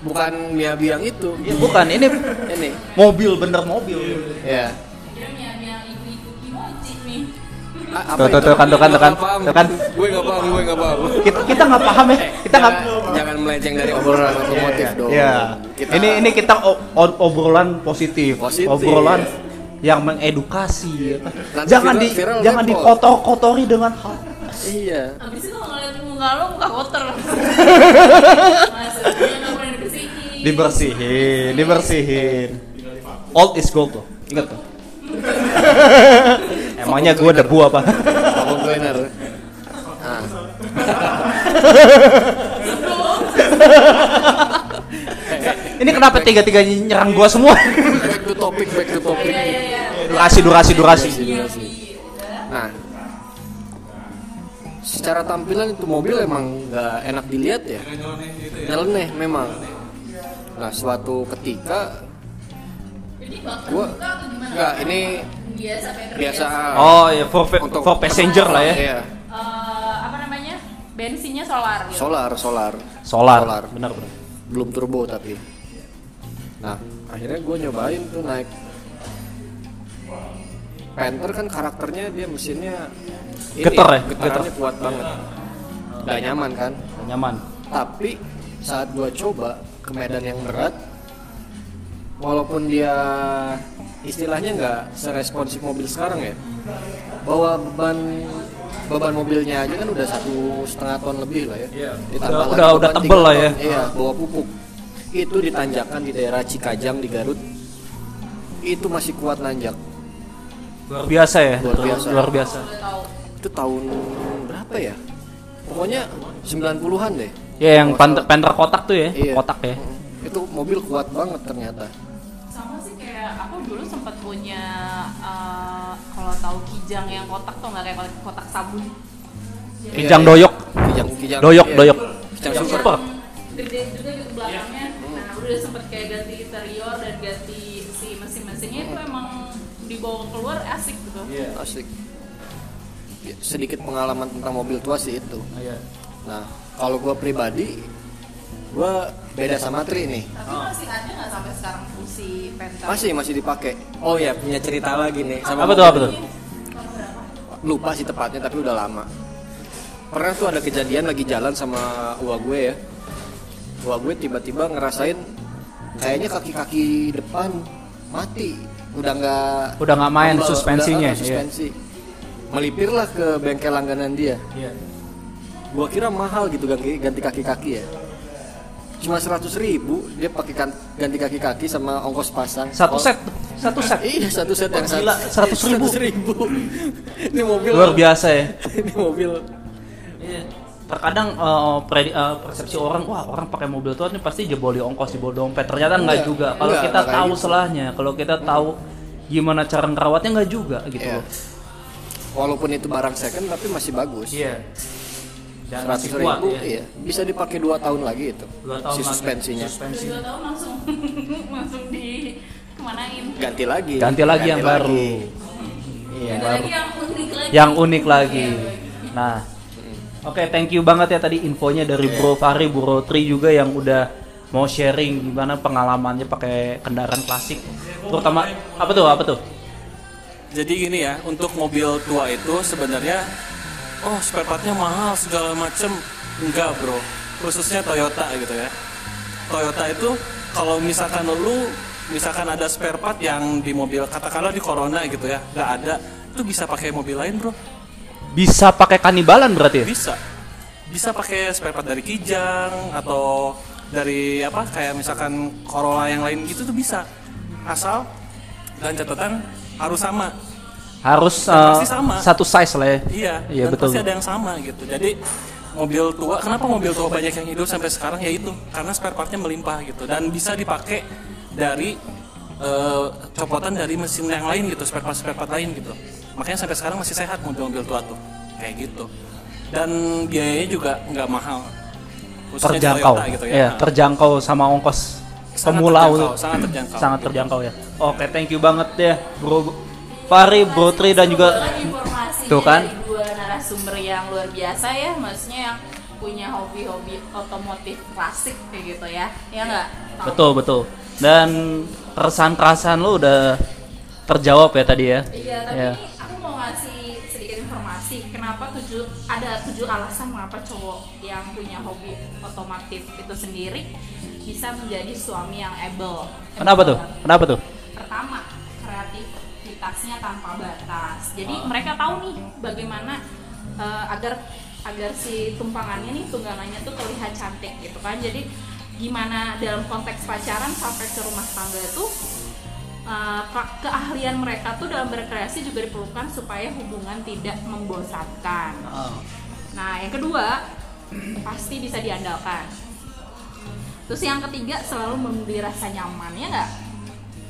Bukan Miyabi yang itu. Ya, bukan ini Ini. mobil bener mobil Ya. Kira Miyabi yang ibu-ibu kimochi nih. A- Tuh, apa tuh, tuh, kan, tuh, kan, tuh, kan. Tuh, kan. Gue nggak paham, gue nggak paham. Kita kita nggak paham ya. Kita nggak. jangan, jangan melenceng dari obrolan otomotif dong. Ya. Kita- Ini ini kita obrolan positif. Positif. Obrolan yang mengedukasi. Nanti jangan viral- di viral jangan dikotor-kotori dengan hal. Iya. Abis itu kalau ngeliat muka lo muka kotor. Maksudnya nggak pernah dibersihin. Dibersihin, dibersihin. Old is gold tuh. Ingat tuh. Emangnya gue debu apa? Cleaner. Ah. Ini kenapa tiga-tiganya nyerang gua semua? Back to topic, back to topic. Durasi, durasi, durasi. Nah, secara tampilan itu mobil emang nggak enak dilihat ya. Nyeleneh memang. Nah, suatu ketika gua nggak ini biasa Oh ya for, for passenger lah ya. Iya, Eh, apa namanya? Bensinnya solar gitu. solar, solar. Solar. Solar. Benar benar. Belum turbo tapi. Nah, akhirnya gue nyobain tuh naik Panther kan karakternya dia mesinnya ini, Getar ya? getarannya kuat banget. Gak nyaman kan? Nyaman. Tapi saat gua coba ke medan yang berat, walaupun dia istilahnya nggak seresponsif mobil sekarang ya, bawa beban beban mobilnya aja kan udah satu setengah ton lebih lah ya. Ditambah Udah- lagi udah- udah beban tebel lah ton. ya. Iya, bawa pupuk. Itu ditanjakan di daerah Cikajang di Garut. Itu masih kuat nanjak. Luar biasa ya. Luar biasa. Luar biasa. Itu tahun berapa ya? Pokoknya 90-an deh. Ya yang salah. panther kotak tuh ya. Iya. Kotak ya. Itu mobil kuat banget ternyata. Sama sih kayak aku dulu sempat punya eh, kalau tahu kijang yang kotak tuh nggak kayak kotak sabun. Kijang Iya, doyok. Kijang, kijang. Doyok, iya. doyok. Kijang super. Gede juga gitu belakangnya. Nah udah sempet kayak ganti interior dan ganti dibawa keluar asik gitu. Asik. Ya, sedikit pengalaman tentang mobil tua sih itu. Iya. Nah, kalau gua pribadi, gua beda sama Tri nih. Tapi masih ada nggak sampai sekarang si Penta? Masih masih dipakai. Oh ya, punya cerita lagi nih sama Apa tuh apa tuh? lupa sih tepatnya tapi udah lama pernah tuh ada kejadian lagi jalan sama uang gue ya uang gue tiba-tiba ngerasain kayaknya kaki-kaki depan mati udah nggak Udah nggak main suspensinya, udah, ah, suspensi melipirlah ke bengkel langganan dia Iya. gua kira mahal gitu ganti ganti kaki-kaki ya cuma seratus ribu dia pakai kan- ganti kaki-kaki sama ongkos pasang Satu Oh, set, satu set. Iya satu set yang Gila, 100 ribu. 100 ribu. Ini mobil Luar biasa ya. Ini mobil Iya. Terkadang eh, predi- eh, persepsi orang, wah orang pakai mobil tua nih pasti jeboli ongkos, jebol dompet. Ternyata nggak Enggak, juga. Kalau kita tahu gitu. selahnya, kalau kita tahu gimana cara ngerawatnya nggak juga gitu Iya. loh. Walaupun itu barang second tapi masih bagus. Iya. Dan Seratus masih kuat ribu, ya. iya. Bisa dipakai dua tahun lagi itu. Dua tahun si lagi. suspensinya. Suspensi. Dua tahun langsung langsung di kemanain? Ganti lagi. Ganti lagi yang baru. lagi. Iya, Ganti baru. lagi yang unik lagi. Yang unik lagi. Nah, oke, thank you banget ya tadi infonya dari Bro Fahri, Bro Tri juga yang udah mau sharing gimana pengalamannya pakai kendaraan klasik. Terutama apa tuh? Apa tuh? Jadi gini ya, untuk mobil tua itu sebenarnya oh spare partnya mahal segala macem enggak bro, khususnya Toyota gitu ya. Toyota itu kalau misalkan lu misalkan ada spare part yang di mobil katakanlah di Corona gitu ya, nggak ada, itu bisa pakai mobil lain bro, Bisa pakai kanibalan berarti ya? bisa, bisa pakai spare part dari Kijang atau dari apa kayak misalkan Corolla yang lain gitu tuh bisa, asal dan catatan harus sama Harus Dan pasti sama. satu size lah ya. Iya, Iya, dan betul. pasti ada yang sama gitu. Jadi mobil tua, kenapa mobil tua banyak yang hidup sampai sekarang ya itu karena spare partnya melimpah gitu dan bisa dipakai dari eh, copotan dari mesin yang lain gitu, spare part spare part lain gitu. Makanya sampai sekarang masih sehat mobil-mobil tua tuh kayak gitu. Dan biayanya juga nggak mahal. Khususnya Terjangkau. Toyota gitu ya. Iya, terjangkau sama ongkos Sangat pemula terjangkau, untuk- sangat terjangkau. sangat terjangkau ya. Oke, thank you banget ya, Bro Fahri, Bro Tri dan juga Tuh kan. dari dua narasumber yang luar biasa ya, maksudnya yang punya hobi-hobi otomotif klasik kayak gitu ya, ya nggak? betul betul. Dan keresahan-keresahan lu udah terjawab ya tadi ya. Iya, tapi Iya. Ini aku mau ngasih sedikit informasi apa tujuh ada tujuh alasan mengapa cowok yang punya hobi otomotif itu sendiri bisa menjadi suami yang able. Kenapa tuh? Kenapa tuh? Pertama, kreativitasnya tanpa batas. Jadi mereka tahu nih bagaimana eh, agar agar si tumpangannya nih tunggangannya tuh terlihat cantik gitu kan. Jadi gimana dalam konteks pacaran sampai ke rumah tangga itu ke- keahlian mereka tuh dalam berkreasi juga diperlukan supaya hubungan tidak membosankan. Nah, yang kedua pasti bisa diandalkan. Terus yang ketiga selalu memberi rasa nyaman ya nggak?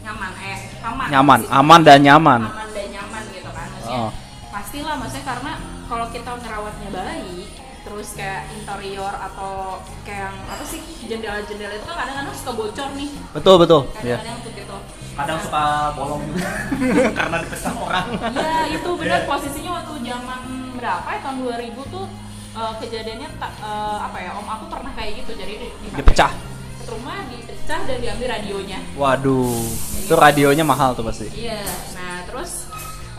Nyaman eh aman. Nyaman, Maksudnya aman dan nyaman. Aman dan nyaman gitu kan. Maksudnya Oh. pastilah maksudnya karena kalau kita ngerawatnya baik terus kayak interior atau kayak yang apa sih jendela-jendela itu kan kadang-kadang suka bocor nih Betul betul. Kadang-kadang tuh gitu Kadang suka bolong juga. Karena dipesah orang. Iya itu benar. Posisinya waktu zaman berapa ya? Tahun 2000 tuh eh, kejadiannya eh, apa ya? Om aku pernah kayak gitu. Jadi di, di Dipecah. rumah dipecah dan diambil radionya. Waduh, itu radionya mahal tuh pasti. iya. Nah terus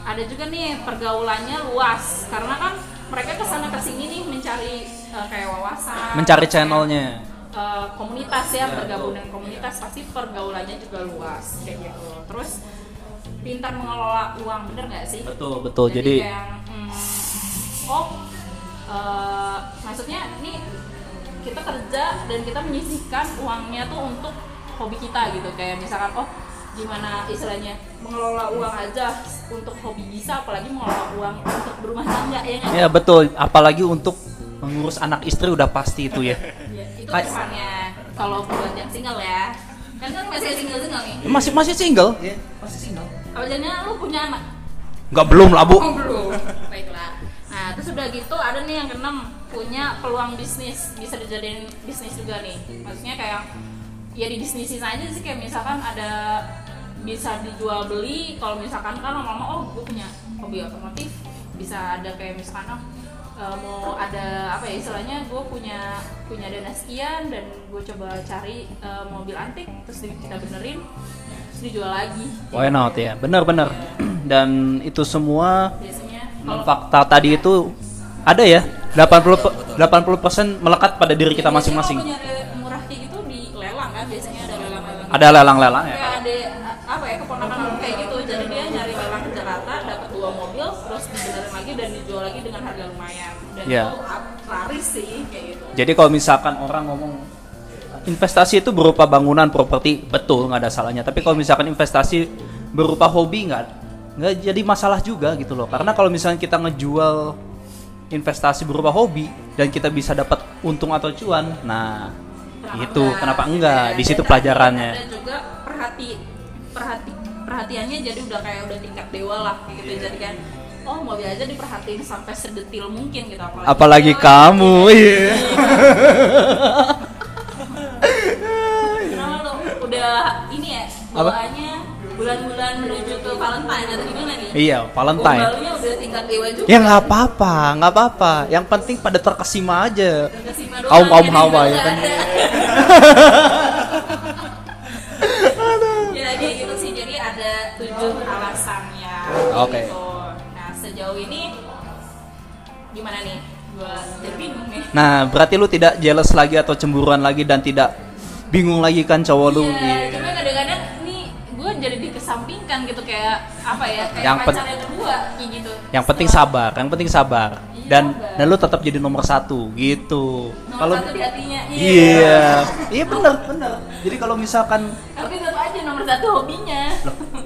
ada juga nih pergaulannya luas. Karena kan mereka ke sana ke sini nih mencari eh, kayak wawasan. Mencari kayak, channelnya. Eh, komunitas ya bergabung dengan komunitas pasti pergaulannya juga luas kayak gitu terus pintar mengelola uang bener nggak sih Betul betul. Jadi kayak, hmm, oh eh, maksudnya nih kita kerja dan kita menyisihkan uangnya tuh untuk hobi kita gitu kayak misalkan oh gimana istilahnya mengelola uang aja untuk hobi bisa apalagi mengelola uang untuk berumah tangga ya ya betul. Apalagi untuk mengurus anak istri udah pasti itu ya. Ya, itu Ay- kesannya kalau buat yang single ya kan kan masih single single nih Masih masih single? Masih single. apa jadinya lu punya anak Enggak belum lah bu. Oh, belum. Baiklah. Nah, terus udah gitu ada nih yang keenam punya peluang bisnis bisa dijadiin bisnis juga nih. Maksudnya kayak ya di bisnisin aja sih kayak misalkan ada bisa dijual beli kalau misalkan kan lama-lama oh gue punya hobi otomotif bisa ada kayak misalkan oh, eh, mau ada apa ya istilahnya gue punya punya dana sekian dan gue coba cari eh, mobil antik terus kita benerin terus dijual lagi Why not ya? Benar-benar. Dan itu semua biasanya kalau fakta tadi itu ada ya. 80 80% melekat pada diri kita masing-masing. Kalau murah kayak gitu di lelang kan biasanya ada lelang-lelang. Ada lelang-lelang ya. Ada apa ya keponakan kayak gitu. Dan Iya. ap- laris sih kayak gitu. Jadi kalau misalkan orang ngomong investasi itu berupa bangunan properti, betul nggak ada salahnya. Tapi kalau misalkan investasi berupa hobi nggak nggak jadi masalah juga gitu loh. Karena kalau misalnya kita ngejual investasi berupa hobi dan kita bisa dapat untung atau cuan, nah itu kenapa enggak? Di Dan situ pelajarannya. Ada juga perhati perhati perhatiannya jadi udah kayak udah tingkat dewa lah gitu. Jadi kan oh mobil aja diperhatiin sampai sedetil mungkin gitu apalagi, Apalagi cewek. kamu, iya. Kenapa lu udah ini ya bawaannya bulan-bulan menuju ke Valentine atau gimana nih? Iya, Valentine. Gombalnya udah tingkat dewa juga. Ya nggak apa-apa, nggak apa-apa. Yang penting pada terkesima aja. Terkesima doang, Kaum kaum hawa ya kan. ada. ya gitu sih. Jadi ada tujuh alasannya. Oke. Gitu. Nah, berarti lu tidak jealous lagi atau cemburuan lagi dan tidak bingung lagi kan cowok lu. Iya, Iya. cuma kadang-kadang nih gue jadi dikesampingkan gitu kayak apa ya kayak Yang pacar yang kedua kayak gitu. Yang penting Setelah sabar, yang penting sabar. Iya, Dan sabar. dan lu tetap jadi nomor satu gitu. Nomor Kalau satu di hatinya. iya, iya benar benar. Jadi kalau misalkan Tapi tetap aja nomor satu hobinya.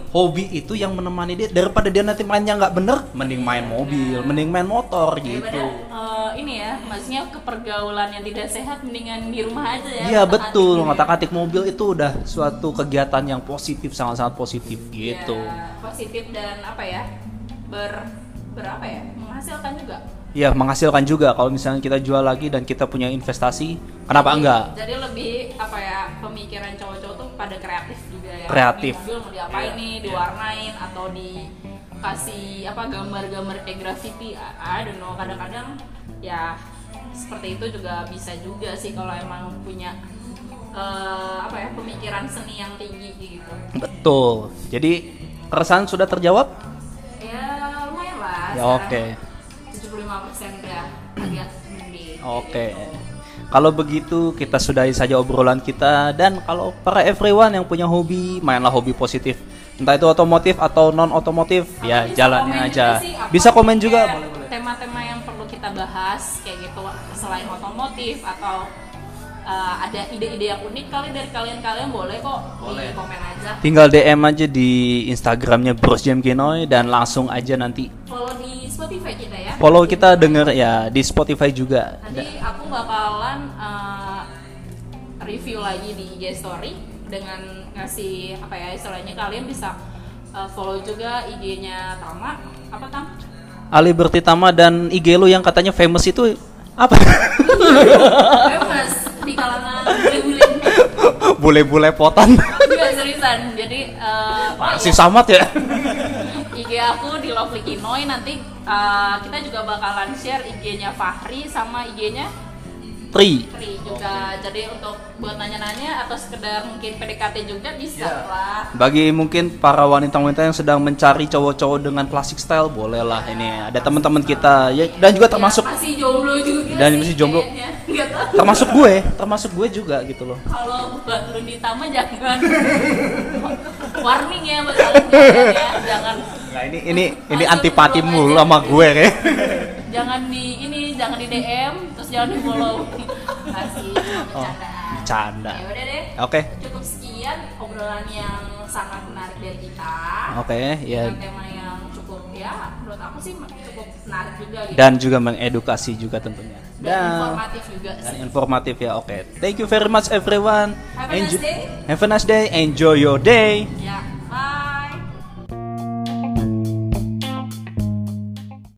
hobi itu yang menemani dia daripada dia nanti mainnya nggak bener, mending main mobil, mending main motor gitu. Daripada eh, ini ya, maksudnya kepergaulan yang tidak sehat mendingan di rumah aja ya. Iya betul, ya. ngotak-atik mobil itu udah suatu kegiatan yang positif, sangat-sangat positif gitu. Ya, positif dan apa ya? Ber berapa ya? Menghasilkan juga. Iya menghasilkan juga kalau misalnya kita jual lagi dan kita punya investasi, kenapa Jadi- enggak? Jadi lebih apa ya? Pemikiran cowok-cowok tuh pada kreatif juga ya. Kreatif. Ini mobil mau diapain nih? Diwarnain atau dikasih apa gambar-gambar kayak graffiti? I don't know. Kadang-kadang ya seperti itu juga bisa juga sih kalau emang punya eh, apa ya pemikiran seni yang tinggi gitu. Betul. Jadi keresahan sudah terjawab? Ya lumayan lah. Ya oke. 75% udah agak mending. Oke. Kalau begitu kita sudahi saja obrolan kita dan kalau para everyone yang punya hobi, mainlah hobi positif. Entah itu otomotif atau non otomotif, ya jalannya aja. sih, Bisa komen juga. Tema-tema yang perlu kita bahas kayak gitu selain otomotif atau uh, ada ide-ide yang unik kali dari kalian-kalian boleh kok Boleh. di komen aja. Tinggal DM aja di Instagramnya Bros Jam Kinoy dan langsung aja nanti Follow di Spotify kita ya. follow kita denger ya di Spotify juga. Nanti aku bakalan uh, review lagi di IG story dengan ngasih apa ya istilahnya kalian bisa uh, follow juga IG-nya Tama apa Tam? Ali Bertitama dan IG lu yang katanya famous itu apa? Famous di kalangan bule-bule. Bule-bule potan. Iya seriusan. Jadi uh, Masih samat ya. IG aku di Lovely Kinoy nanti uh, kita juga bakalan share IG-nya Fahri sama IG-nya Tri. Tri juga. Jadi untuk buat nanya-nanya atau sekedar mungkin PDKT juga bisa Ya. lah. Bagi mungkin para wanita-wanita yang sedang mencari cowok-cowok dengan klasik style, bolehlah ini ada teman-teman kita ya dan juga termasuk Ya, masih jomblo juga Dan sih masih jomblo. termasuk gue, termasuk gue juga gitu loh. Kalau buat lu ditama jangan warning ya buat kalian jangan ya jangan Nah, ini ini ini antipati mulu sama gue ya. jangan di ini jangan di DM terus jangan di follow kasih Oh, bercanda. ya udah deh Oke. cukup sekian obrolan yang sangat menarik dari kita Oke, ya dengan tema yang cukup ya menurut aku sih cukup menarik juga gitu dan juga mengedukasi juga tentunya. dan informatif juga dan sih informatif ya. Oke. Thank you very much everyone. Have a nice Enjoy- day. Have a nice day. Enjoy your day. ya